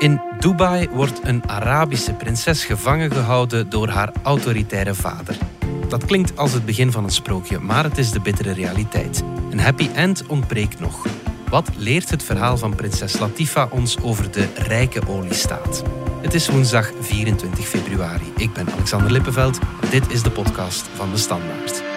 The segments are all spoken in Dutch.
In Dubai wordt een Arabische prinses gevangen gehouden door haar autoritaire vader. Dat klinkt als het begin van een sprookje, maar het is de bittere realiteit. Een happy end ontbreekt nog. Wat leert het verhaal van prinses Latifa ons over de rijke oliestaat? Het is woensdag 24 februari. Ik ben Alexander Lippenveld. Dit is de podcast van de Standaard.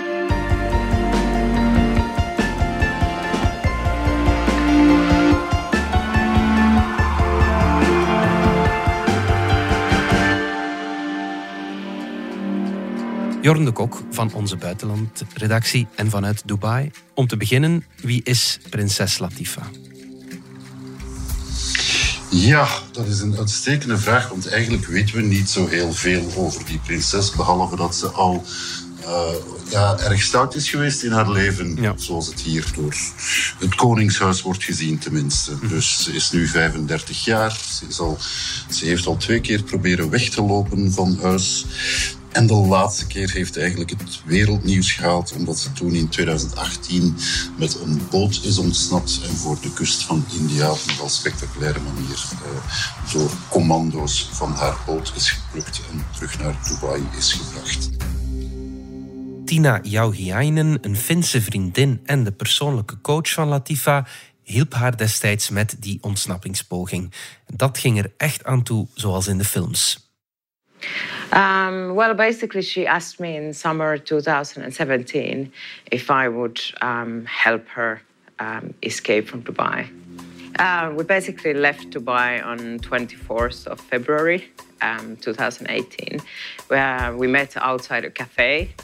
Jorn de Kok van onze buitenlandredactie en vanuit Dubai. Om te beginnen, wie is prinses Latifa? Ja, dat is een uitstekende vraag, want eigenlijk weten we niet zo heel veel over die prinses, behalve dat ze al uh, ja, erg stout is geweest in haar leven, zoals het hier door het Koningshuis wordt gezien tenminste. Mhm. Dus ze is nu 35 jaar, ze, is al, ze heeft al twee keer proberen weg te lopen van huis. En de laatste keer heeft eigenlijk het wereldnieuws gehaald, omdat ze toen in 2018 met een boot is ontsnapt en voor de kust van India op een wel spectaculaire manier uh, door commando's van haar boot is geplukt en terug naar Dubai is gebracht. Tina Jauhiainen, een Finse vriendin en de persoonlijke coach van Latifa, hielp haar destijds met die ontsnappingspoging. Dat ging er echt aan toe, zoals in de films. Um, well, basically, she asked me in summer 2017 if I would um, help her um, escape from Dubai. Uh, we basically left Dubai on 24th of February um, 2018, where we met outside a cafe,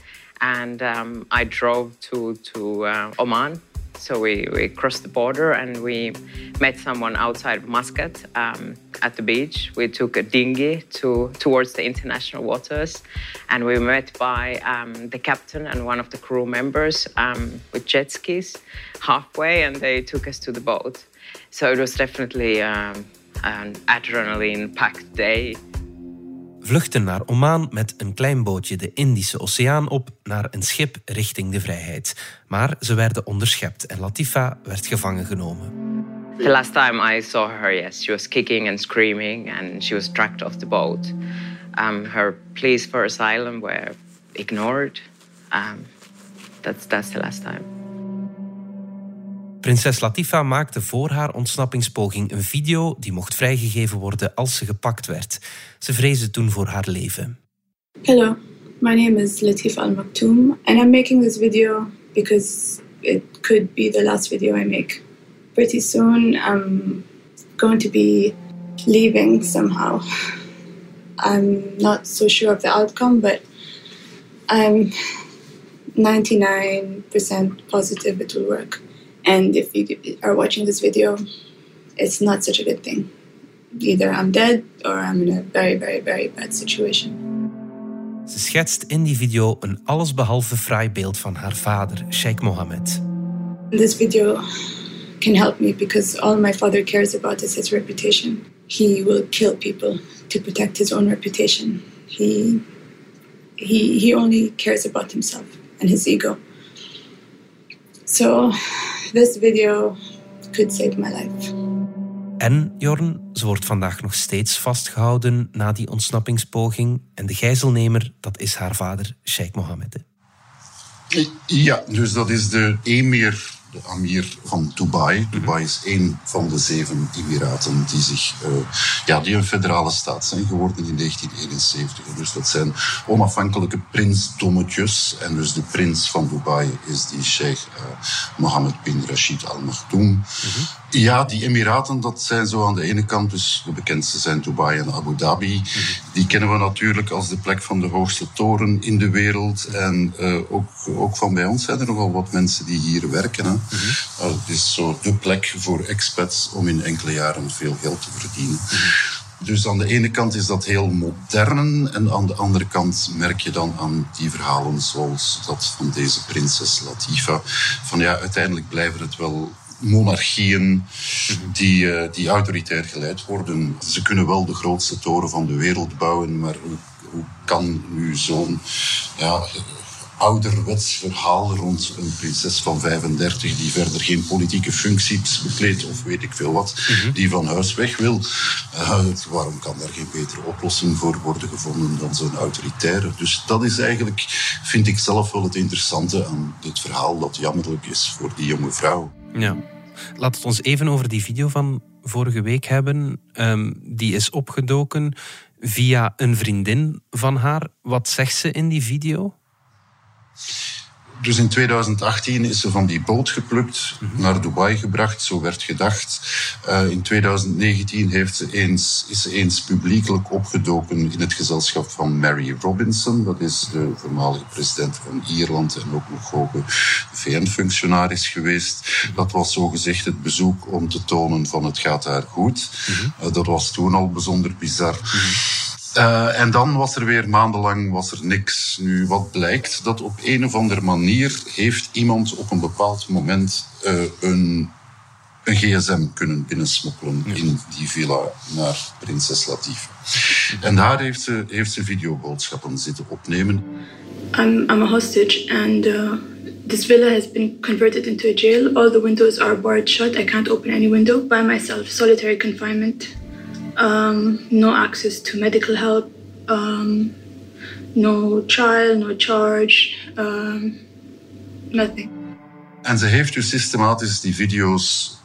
and um, I drove to to uh, Oman so we, we crossed the border and we met someone outside of Muscat um, at the beach. We took a dinghy to, towards the international waters and we met by um, the captain and one of the crew members um, with jet skis halfway and they took us to the boat. So it was definitely um, an adrenaline packed day. Vluchten naar Oman met een klein bootje de Indische Oceaan op naar een schip richting de vrijheid. Maar ze werden onderschept en Latifa werd gevangen genomen. The last time I saw her, yes, she was kicking and screaming and she was dragged off the boat. Um, her pleas for asylum were ignored. Um, that's, that's the last time. Prinses Latifa maakte voor haar ontsnappingspoging een video die mocht vrijgegeven worden als ze gepakt werd. Ze vreesde toen voor haar leven. Hello, my name is Latifa Al Maktoum and I'm making this video because it could be the last video I make. Pretty soon I'm going to be leaving somehow. I'm not so sure of the outcome, but I'm 99% positive it will work. And if you are watching this video, it's not such a good thing. Either I'm dead or I'm in a very, very, very bad situation. Ze schetst in die video een allesbehalve fraai beeld van haar vader, Sheikh Mohammed. This video can help me because all my father cares about is his reputation. He will kill people to protect his own reputation. He, he, he only cares about himself and his ego. So this video could save my life. En Jorn, ze wordt vandaag nog steeds vastgehouden na die ontsnappingspoging. En de gijzelnemer, dat is haar vader, Sheikh Mohammed. Ja, dus dat is de emir de Amir van Dubai. Mhm. Dubai is één van de zeven Emiraten die, zich, uh, ja, die een federale staat zijn geworden in 1971. Dus dat zijn onafhankelijke prinsdommetjes. En dus de prins van Dubai is die Sheikh uh, Mohammed bin Rashid Al Maktoum. Mm Ja, die Emiraten, dat zijn zo aan de ene kant, dus de bekendste zijn Dubai en Abu Dhabi. Mhm. Die kennen we natuurlijk als de plek van de hoogste toren in de wereld. En uh, ook, ook van bij ons zijn er nogal wat mensen die hier werken. Hè. Mm het is zo de plek voor expats om in enkele jaren veel geld te verdienen. Dus aan de ene kant is dat heel modern en aan de andere kant merk je dan aan die verhalen zoals dat van deze prinses Latifa. Van ja, uiteindelijk blijven het wel monarchieën die, uh, die autoritair geleid worden. Ze kunnen wel de grootste toren van de wereld bouwen, maar hoe, hoe kan nu zo'n ja, ouderwets verhaal rond een prinses van 35 die verder geen politieke functies bekleedt of weet ik veel wat, mhm. die van huis weg wil. Uh, waarom kan daar geen betere oplossing voor worden gevonden dan zo'n autoritaire? Dus dat is eigenlijk, vind ik zelf wel het interessante aan dit verhaal dat jammerlijk is voor die jonge vrouw. Ja. Laat het ons even over die video van vorige week hebben. Um, die is opgedoken via een vriendin van haar. Wat zegt ze in die video? Dus in 2018 is ze van die boot geplukt, mhm. naar Dubai gebracht, zo werd gedacht. Uh, in 2019 heeft ze eens, is ze eens publiekelijk opgedoken in het gezelschap van Mary Robinson. Dat is de voormalige president van Ierland en ook nog hoge VN-functionaris geweest. Mhm. Dat was zogezegd het bezoek om te tonen van het gaat haar goed. Mhm. Uh, dat was toen al bijzonder bizar. Uh, en dan was er weer maandenlang was er niks. Nu, wat blijkt, dat op een of andere manier heeft iemand op een bepaald moment uh, een, een gsm kunnen binnensmokkelen ja. in die villa naar prinses Latifa. En daar heeft ze, heeft ze videoboodschappen zitten opnemen. I'm, I'm a hostage and uh, this villa has been converted into a jail. All the windows are barred shut. I can't open any window by myself. Solitary confinement. Um, no access to medical help, um, no trial, no charge, um, nothing. En ze heeft dus systematisch die video's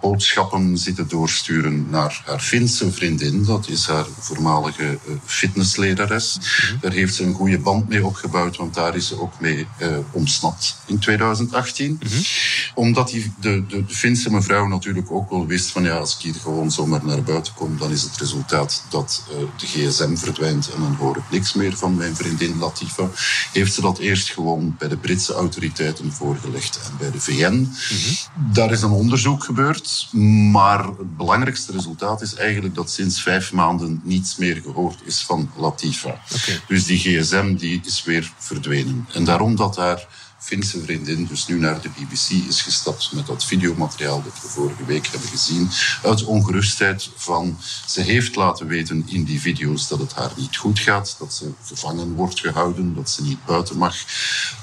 boodschappen zitten doorsturen naar haar Finse vriendin. Dat is haar voormalige uh, fitnesslerares. Mhm. Daar heeft ze een goede band mee opgebouwd, want daar is ze ook mee uh, ontsnapt in 2018. Mhm. Omdat die, de, de, de, Finse mevrouw natuurlijk ook wel wist van ja, als ik hier gewoon zomaar naar buiten kom, dan is het resultaat dat uh, de gsm verdwijnt en dan hoor ik niks meer van mijn vriendin Latifa. Heeft ze dat eerst gewoon bij de Britse autoriteiten voorgelegd en bij de VN. Mhm. Daar is een onderzoek gebeurd. Maar het belangrijkste resultaat is eigenlijk dat sinds vijf maanden niets meer gehoord is van Latifa. Dus die gsm die is weer verdwenen. En daarom dat daar Finse vriendin dus nu naar de BBC is gestapt met dat videomateriaal dat we vorige week hebben gezien. Uit ongerustheid van, ze heeft laten weten in die video's dat het haar niet goed gaat, dat ze gevangen wordt gehouden, dat ze niet buiten mag.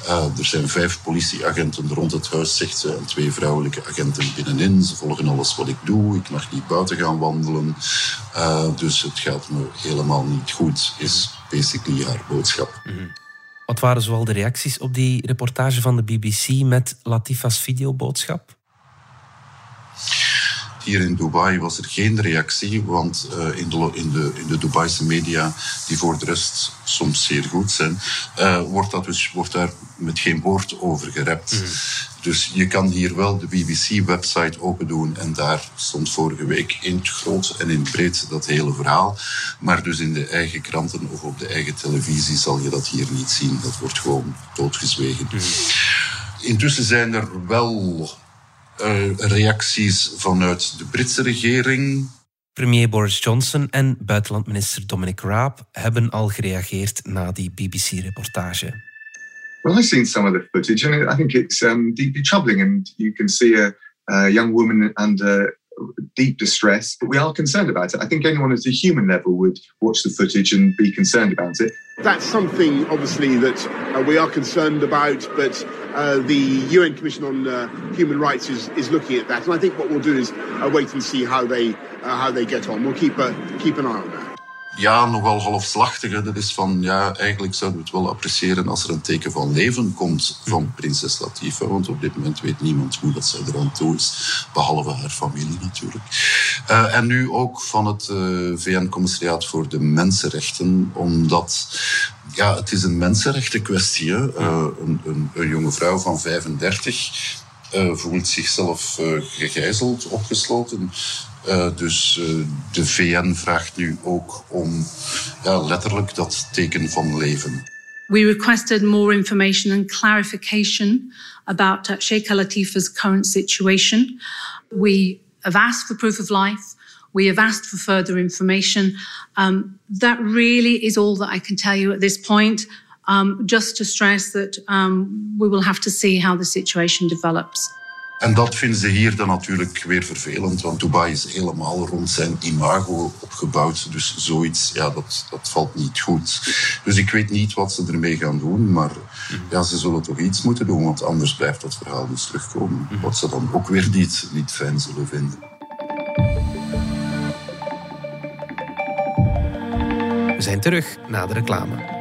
Uh, er zijn vijf politieagenten rond het huis, zegt ze, en twee vrouwelijke agenten binnenin. Ze volgen alles wat ik doe, ik mag niet buiten gaan wandelen. Uh, dus het gaat me helemaal niet goed, is basically haar boodschap. -hmm. Wat waren zoal de reacties op die reportage van de BBC met Latifa's videoboodschap? Hier in Dubai was er geen reactie, want uh, in, de, in, de, in de Dubaise media, die voor de rest soms zeer goed zijn, uh, wordt, dat dus, wordt daar met geen woord over gerept. Mm. Dus je kan hier wel de BBC-website open doen en daar stond vorige week in het groot en in het breed dat hele verhaal. Maar dus in de eigen kranten of op de eigen televisie zal je dat hier niet zien. Dat wordt gewoon doodgezwegen. Mm. Intussen zijn er wel uh, reacties vanuit de Britse regering. Premier Boris Johnson en buitenlandminister Dominic Raab hebben al gereageerd na die BBC-reportage. Well, I've seen some of the footage, and I think it's um, deeply troubling. And you can see a, a young woman under deep distress, but we are concerned about it. I think anyone at a human level would watch the footage and be concerned about it. That's something, obviously, that uh, we are concerned about, but uh, the UN Commission on uh, Human Rights is, is looking at that, and I think what we'll do is uh, wait and see how they uh, how they get on. We'll keep keep an eye on that. Ja, nogal halfslachtig. Dat is van, ja, eigenlijk zouden we het wel appreciëren als er een teken van leven komt van mhm. prinses Latifa. Want op dit moment weet niemand hoe dat zij eraan toe is, behalve haar familie natuurlijk. Uh, en nu ook van het uh, eh, VN-commissariaat voor de Mensenrechten, omdat ja, het is een mensenrechtenkwestie. Hè? Uh, een, een, een jonge vrouw van 35 uh, voelt zichzelf uh, gegijzeld, opgesloten. Uh, dus de VN vraagt nu ook om ja, letterlijk dat teken van leven. We requested more information and clarification about uh, Sheikh Latifa's current situation. We have asked for proof of life. We have asked for further information. Um, that really is all that I can tell you at this point. Um, just to stress that um, we will have to see how the situation develops. En dat vinden ze hier dan natuurlijk weer vervelend, want Dubai is helemaal rond zijn imago opgebouwd. Dus zoiets, ja, dat, dat valt niet goed. Dus ik weet niet wat ze ermee gaan doen, maar ja, ze zullen toch iets moeten doen, want anders blijft dat verhaal dus terugkomen. Mhm. Wat ze dan ook weer niet, niet fijn zullen vinden. We zijn terug na de reclame.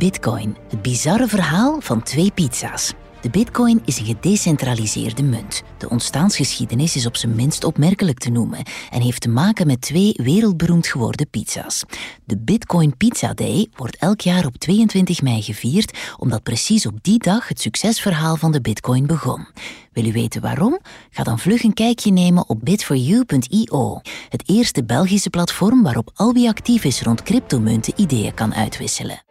Bitcoin, het bizarre verhaal van twee pizza's. De bitcoin is een gedecentraliseerde munt. De ontstaansgeschiedenis is op zijn minst opmerkelijk te noemen en heeft te maken met twee wereldberoemd geworden pizza's. De Bitcoin Pizza Day wordt elk jaar op 22 mei gevierd, omdat precies op die dag het succesverhaal van de bitcoin begon. Wil u weten waarom? Ga dan vlug een kijkje nemen op bit4u.io, het eerste Belgische platform waarop al wie actief is rond cryptomunten ideeën kan uitwisselen.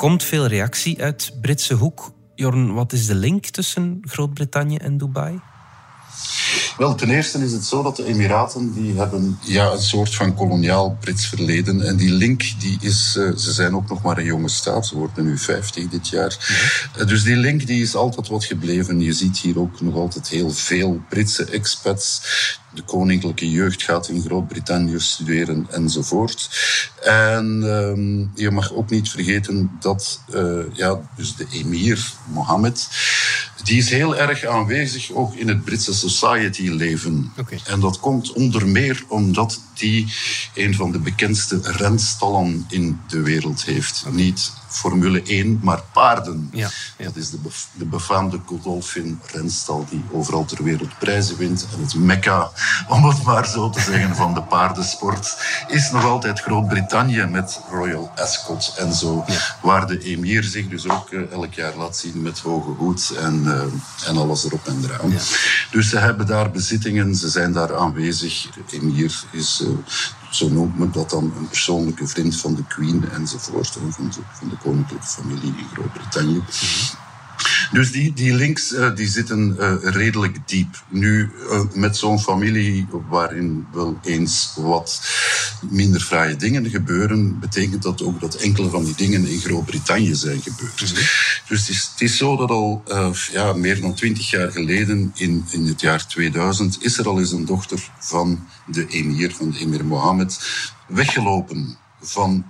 Komt veel reactie uit Britse hoek. Jorn, wat is de link tussen Groot-Brittannië en Dubai? Wel, ten eerste is het zo dat de Emiraten die hebben ja, een soort van koloniaal Brits verleden. En die link, die is, uh, ze zijn ook nog maar een jonge staat. Ze worden nu 50 dit jaar. Uh, dus die link die is altijd wat gebleven. Je ziet hier ook nog altijd heel veel Britse expats. De koninklijke jeugd gaat in Groot-Brittannië studeren enzovoort. En um, je mag ook niet vergeten dat uh, ja, dus de emir Mohammed, die is heel erg aanwezig ook in het Britse society leven. Okay. En dat komt onder meer omdat die een van de bekendste renstallen in de wereld heeft. Niet Formule 1, maar paarden. Ja, ja. Dat is de, de befaamde Godolphin renstal die overal ter wereld prijzen wint. En het mekka, om het maar zo te zeggen, van de paardensport is nog altijd Groot-Brittannië met Royal Ascot en zo. Ja. Waar de emir zich dus ook uh, elk jaar laat zien met hoge hoed en, uh, en alles erop en eraan. Dus ze hebben daar bezittingen, ze zijn daar aanwezig. De emir is... Uh, zo noemt men dat dan een persoonlijke vriend van de Queen enzovoort, van de, van de koninklijke familie in Groot-Brittannië. -hmm. Dus die, die links uh, die zitten uh, redelijk diep. Nu, uh, met zo'n familie waarin wel eens wat minder fraaie dingen gebeuren, betekent dat ook dat enkele van die dingen in Groot-Brittannië zijn gebeurd. Mm -hmm. Dus het is, het is, zo dat al ja, meer dan twintig jaar geleden, in, in het jaar 2000, is er al eens een dochter van de emir, van de emir Mohammed, weggelopen van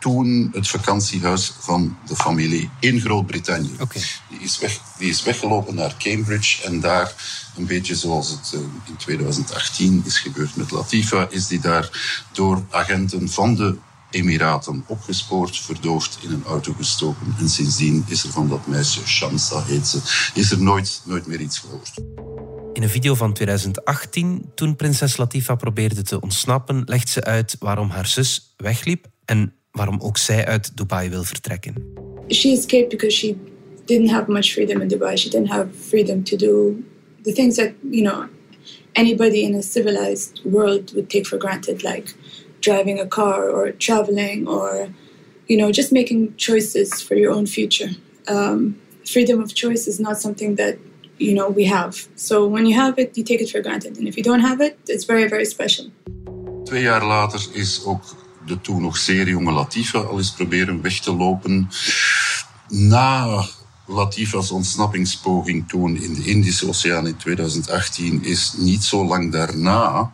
toen het vakantiehuis van de familie in Groot-Brittannië. Okay. Die, is weg, die is weggelopen naar Cambridge en daar, een beetje zoals het uh, in 2018 is gebeurd met Latifa, is die daar door agenten van de Emiraten opgespoord, verdoofd, in een auto gestoken. En sindsdien is er van dat meisje, Shamsa heet ze, is er nooit, nooit meer iets gehoord. In een video van 2018, toen prinses Latifa probeerde te ontsnappen, legt ze uit waarom haar zus wegliep en waarom ook zij uit Dubai wil vertrekken. She escaped because she didn't have much freedom in Dubai. She didn't have freedom to do the things that, you know, anybody in a civilized world would take for granted, like driving a car or traveling or, you know, just making choices for your own future. Um, freedom of choice is not something that, you know, we have. So when you have it, you take it for granted. And if you don't have it, it's very, very special. Twee jaar later is ook de toen nog zeer jonge Latifa al eens proberen weg te lopen. Na Latifa's ontsnappingspoging toen in de Indische Oceaan in 2018 is niet zo lang daarna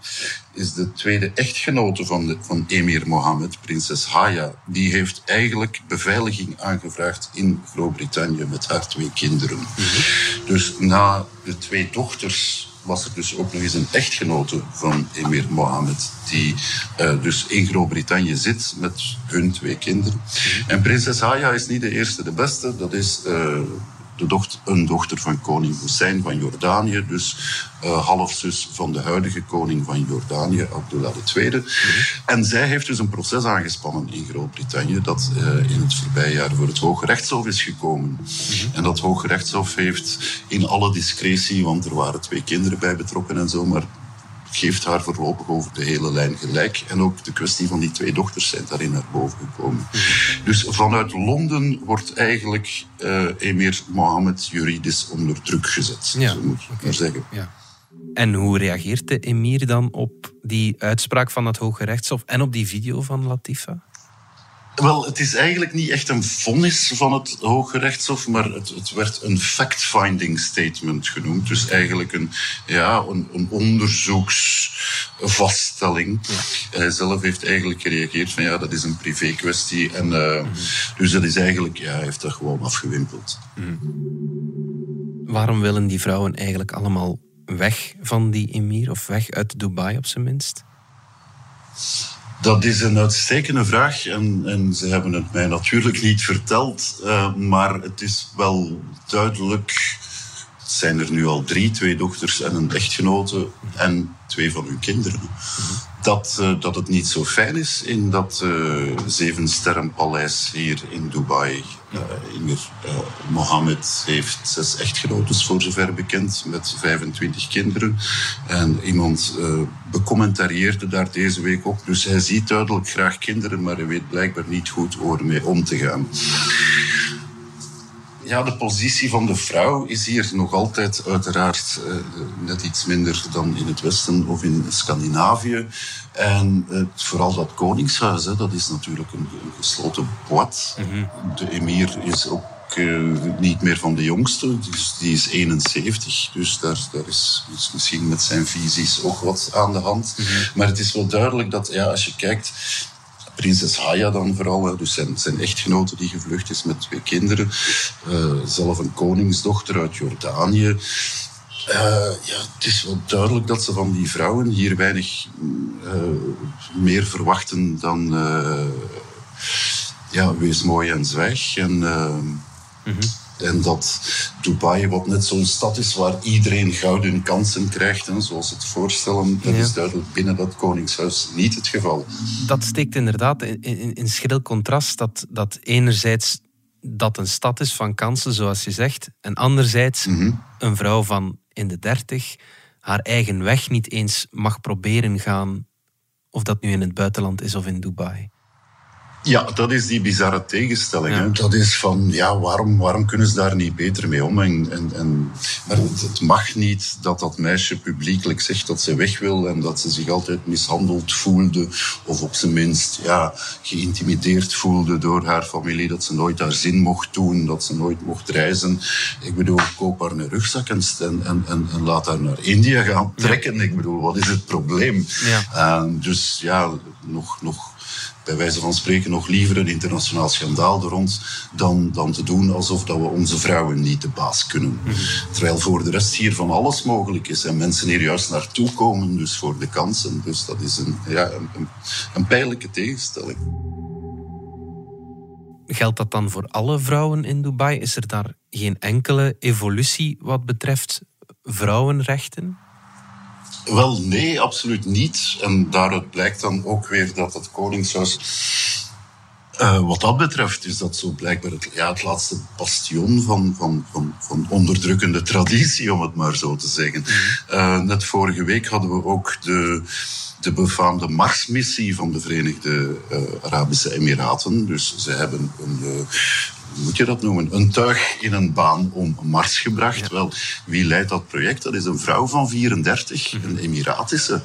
is de tweede echtgenote van, de, van emir Mohammed, prinses Haya, die heeft eigenlijk beveiliging aangevraagd in Groot-Brittannië met haar twee kinderen. Mm -hmm. Dus na de twee dochters was er dus ook nog eens een echtgenote van emir Mohammed, die uh, dus in Groot-Brittannië zit met hun twee kinderen. Mm-hmm. En prinses Haya is niet de eerste, de beste. Dat is uh, de dochter, een dochter van koning Hussein van Jordanië, dus uh, halfzus van de huidige koning van Jordanië, Abdullah II. Mm-hmm. En zij heeft dus een proces aangespannen in Groot-Brittannië dat uh, in het voorbije jaar voor het Hoge Rechtshof is gekomen. Mm-hmm. En dat Hoge Rechtshof heeft in alle discretie, want er waren twee kinderen bij betrokken en zo, maar geeft haar voorlopig over de hele lijn gelijk. En ook de kwestie van die twee dochters zijn daarin naar boven gekomen. Dus vanuit Londen wordt eigenlijk uh, emir Mohammed juridisch onder druk gezet. Ja, zo moet ik okay. maar zeggen. Ja. En hoe reageert de emir dan op die uitspraak van het Hoge Rechtshof en op die video van Latifa? Wel, het is eigenlijk niet echt een vonnis van het Hoge Rechtshof, maar het, het werd een fact-finding statement genoemd. Dus eigenlijk een, ja, een, een onderzoeksvaststelling. Hij zelf heeft eigenlijk gereageerd van ja, dat is een privé kwestie. En, uh, Dus dat is eigenlijk, ja, hij heeft dat gewoon afgewimpeld. Mm. Waarom willen die vrouwen eigenlijk allemaal weg van die emir of weg uit Dubai op zijn minst? Dat is een uitstekende vraag en, en ze hebben het mij natuurlijk niet verteld, uh, maar het is wel duidelijk. Het zijn er nu al drie, twee dochters en een echtgenote en twee van hun kinderen. Dat, uh, dat het niet zo fijn is in dat uh, zevensterrenpaleis hier in Dubai. Inger Mohammed heeft zes echtgenotes voor zover bekend met 25 kinderen. En iemand becommentarieerde daar deze week ook. Dus hij ziet duidelijk graag kinderen, maar hij weet blijkbaar niet goed hoe ermee om te gaan ja, de positie van de vrouw is hier nog altijd uiteraard uh, net iets minder dan in het Westen of in Scandinavië. En uh, vooral dat koningshuis, hè, dat is natuurlijk een, een gesloten boat. Mm -hmm. De emir is ook uh, niet meer van de jongste, dus die is 71. Dus daar, daar is, is misschien met zijn visies ook wat aan de hand. Mm -hmm. Maar het is wel duidelijk dat ja, als je kijkt prinses Haya dan vooral, dus zijn, zijn echtgenote die gevlucht is met twee kinderen. Uh, zelf een koningsdochter uit Jordanië. Uh, ja, het is wel duidelijk dat ze van die vrouwen hier weinig uh, meer verwachten dan ja, wees mooi en zwijg. En, -hmm. En dat Dubai, wat net zo'n stad is waar iedereen gouden kansen krijgt, hè, zoals het voorstellen, dat ja. is duidelijk binnen dat koningshuis niet het geval. Dat steekt inderdaad in, in, in schril contrast dat, dat enerzijds dat een stad is van kansen, zoals je zegt, en anderzijds mm -hmm. een vrouw van in de dertig haar eigen weg niet eens mag proberen gaan, of dat nu in het buitenland is of in Dubai. Ja, dat is die bizarre tegenstelling. Ja. Hè? Dat is van, ja, waarom, waarom kunnen ze daar niet beter mee om? En, en, en, maar het, het, mag niet dat dat meisje publiekelijk zegt dat ze weg wil en dat ze zich altijd mishandeld voelde of op zijn minst ja, geïntimideerd voelde door haar familie, dat ze nooit haar zin mocht doen, dat ze nooit mocht reizen. Ik bedoel, koop haar een rugzak en, en, en, en laat haar naar India gaan trekken. Ja. Ik bedoel, wat is het probleem? Ja. Uh, dus ja, nog... nog bij wijze van spreken nog liever een internationaal schandaal er rond dan, dan te doen alsof dat we onze vrouwen niet de baas kunnen. Mm -hmm. Terwijl voor de rest hier van alles mogelijk is en mensen hier juist naartoe komen, dus voor de kansen. Dus dat is een, ja, een, een, een pijnlijke tegenstelling. Geldt dat dan voor alle vrouwen in Dubai? Is er daar geen enkele evolutie wat betreft vrouwenrechten? Wel, nee, absoluut niet. En daaruit blijkt dan ook weer dat het Koningshuis. Uh, wat dat betreft is dat zo blijkbaar het, ja, het laatste bastion van, van, van, van onderdrukkende traditie, om het maar zo te zeggen. Uh, net vorige week hadden we ook de, de befaamde Marsmissie van de Verenigde uh, Arabische Emiraten. Dus ze hebben een, moet je dat noemen, een tuig in een baan om Mars gebracht. Ja. Wel, wie leidt dat project? Dat is een vrouw van 34, mm -hmm. een Emiratische.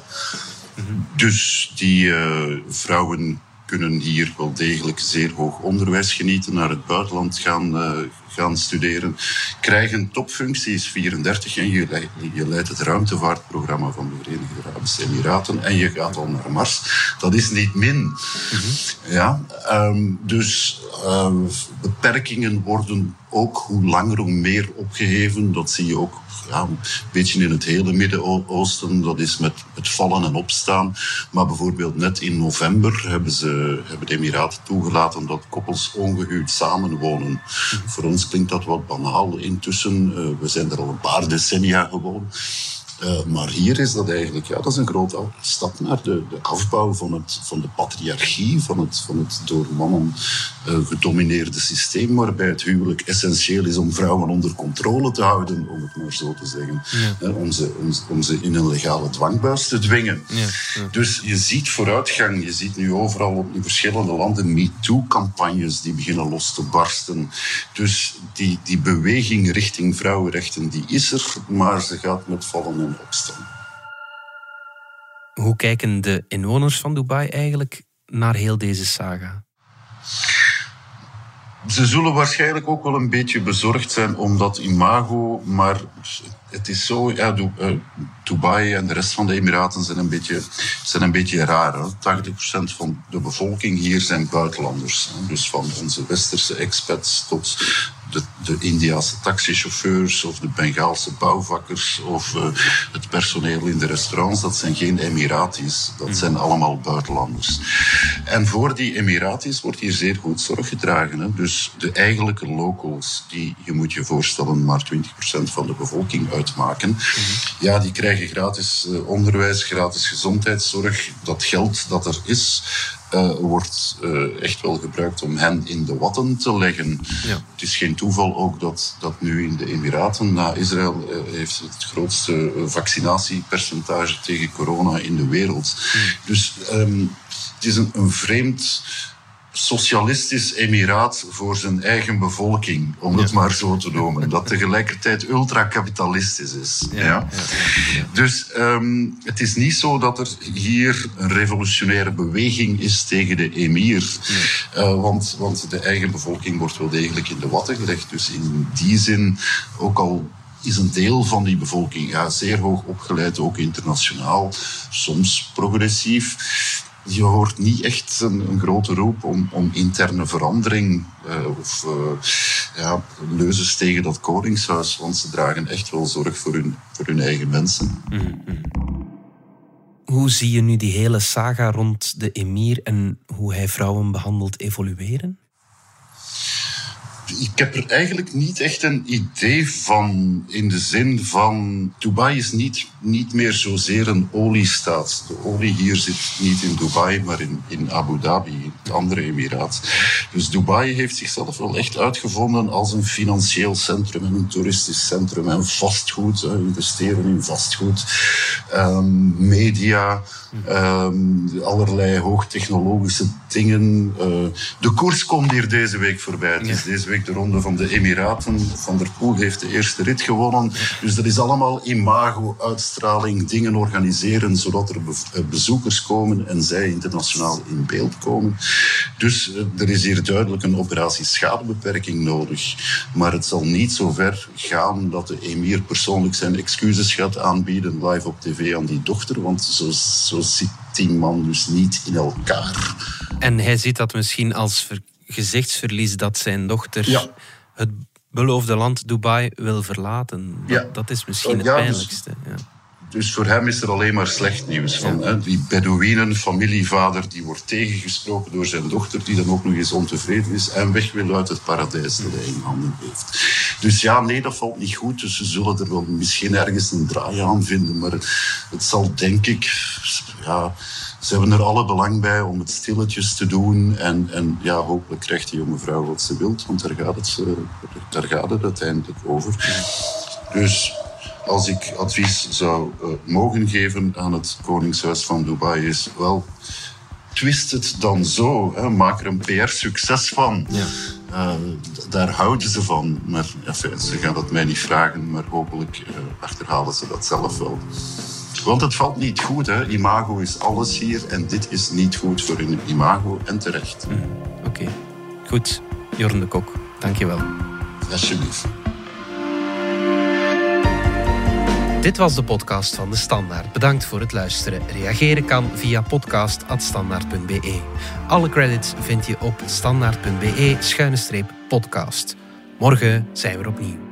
Mm -hmm. Dus die uh, vrouwen kunnen hier wel degelijk zeer hoog onderwijs genieten, naar het buitenland gaan, uh, gaan studeren, krijgen topfuncties, 34, en je, leidt, je leidt het ruimtevaartprogramma van de Verenigde Arabische Emiraten en je gaat al naar Mars. Dat is niet min. Mm -hmm. ja, um, dus uh, beperkingen worden ook hoe langer hoe meer opgeheven. Dat zie je ook ja, een beetje in het hele Midden-Oosten. Dat is met het vallen en opstaan. Maar bijvoorbeeld net in november hebben, ze, hebben de Emiraten toegelaten dat koppels ongehuwd samenwonen. Mm. Voor ons klinkt dat wat banaal. Intussen, uh, we zijn er al een paar decennia gewoon. Uh, maar hier is dat eigenlijk, ja, dat is een grote stap naar de, de afbouw van, het, van de patriarchie, van het, van het door mannen uh, gedomineerde systeem, waarbij het huwelijk essentieel is om vrouwen onder controle te houden, om het maar zo te zeggen. Ja. Uh, om, ze, om, om, ze in een legale dwangbuis te dwingen. Ja, ja. Dus je ziet vooruitgang, je ziet nu overal op in verschillende landen MeToo-campagnes die beginnen los te barsten. Dus die, die beweging richting vrouwenrechten, die is er, maar ze gaat met vallen en opstaan. Hoe kijken de inwoners van Dubai eigenlijk naar heel deze saga? Ze zullen waarschijnlijk ook wel een beetje bezorgd zijn om dat imago, maar het is zo, ja, eh, Dubai en de rest van de Emiraten zijn een beetje, zijn een beetje raar. Hè? 80% van de bevolking hier zijn buitenlanders. Hè? Dus van onze westerse expats tot de, de Indiase taxichauffeurs of de Bengaalse bouwvakkers of uh, het personeel in de restaurants, dat zijn geen Emiratis. Dat zijn allemaal buitenlanders. En voor die Emiratis wordt hier zeer goed zorg gedragen. Hè? Dus de eigenlijke locals, die je moet je voorstellen maar 20% van de bevolking uitmaken, ja, die krijgen gratis uh, onderwijs, gratis gezondheidszorg. Dat geld dat er is, uh, wordt uh, echt wel gebruikt om hen in de watten te leggen. Ja. Het is geen toeval ook dat, dat nu in de Emiraten, na Israël, uh, heeft het grootste vaccinatiepercentage tegen corona in de wereld. Dus um, het is een, een vreemd socialistisch emiraat voor zijn eigen bevolking, om het maar zo te noemen. Dat tegelijkertijd ultracapitalistisch is. Ja, ja. Dus um, het is niet zo dat er hier een revolutionaire beweging is tegen de emir. Uh, want, want de eigen bevolking wordt wel degelijk in de watten gelegd. Dus in die zin, ook al is een deel van die bevolking ja, zeer hoog opgeleid, ook internationaal, soms progressief je hoort niet echt een, een grote roep om, om interne verandering uh, of uh, ja, leuzes tegen dat koningshuis, want ze dragen echt wel zorg voor hun, voor hun eigen mensen. -hmm. Hoe zie je nu die hele saga rond de emir en hoe hij vrouwen behandelt evolueren? Ik heb er eigenlijk niet echt een idee van. In de zin van. Dubai is niet, niet meer zozeer een oliestaat. De olie hier zit niet in Dubai, maar in, in Abu Dhabi, het andere emiraat. Dus Dubai heeft zichzelf wel echt uitgevonden als een financieel centrum en een toeristisch centrum. En vastgoed, investeren in vastgoed, um, media, um, allerlei hoogtechnologische dingen. Uh, de koers komt hier deze week voorbij. Het is deze week de ronde van de Emiraten. Van der Poel heeft de eerste rit gewonnen. Dus dat is allemaal imago, uitstraling, dingen organiseren, zodat er eh, bezoekers komen en zij internationaal in beeld komen. Dus eh, er is hier duidelijk een operatie schadebeperking nodig. Maar het zal niet zo ver gaan dat de emir persoonlijk zijn excuses gaat aanbieden live op tv aan die dochter. Want zo, zo zit die man dus niet in elkaar. En hij ziet dat misschien als gezichtsverlies dat zijn dochter het beloofde land Dubai wil verlaten. Dat, ja. dat is misschien het dus- pijnlijkste. Ja. Dus voor hem is er alleen maar slecht nieuws. Van, hè, die Bedouinen, familievader, die wordt tegengesproken door zijn dochter, die dan ook nog eens ontevreden is en weg wil uit het paradijs dat hij in handen heeft. Dus ja, nee, dat valt niet goed. Dus ze zullen er wel misschien ergens een draai aan vinden, maar het zal denk ik, ja, ze hebben er alle belang bij om het stilletjes te doen. En, en ja, hopelijk krijgt die jonge vrouw wat ze wilt, want daar gaat het, eh, daar gaat het uiteindelijk over. Dus als ik advies zou uh, mogen geven aan het Koningshuis van Dubai is wel twist het dan zo. Hè. Maak er een PR-succes van. Ja. Uh, daar houden ze van. Maar enfin, ze gaan dat mij niet vragen, maar hopelijk uh, achterhalen ze dat zelf wel. Want het valt niet goed. Hè. Imago is alles hier en dit is niet goed voor hun imago en terecht. Mm, Oké, okay. goed. Jorn de Kok, dankjewel. Alsjeblieft. Dit was de podcast van De Standaard. Bedankt voor het luisteren. Reageren kan via podcast.standaard.be. Alle credits vind je op standaard.be-podcast. Morgen zijn we opnieuw.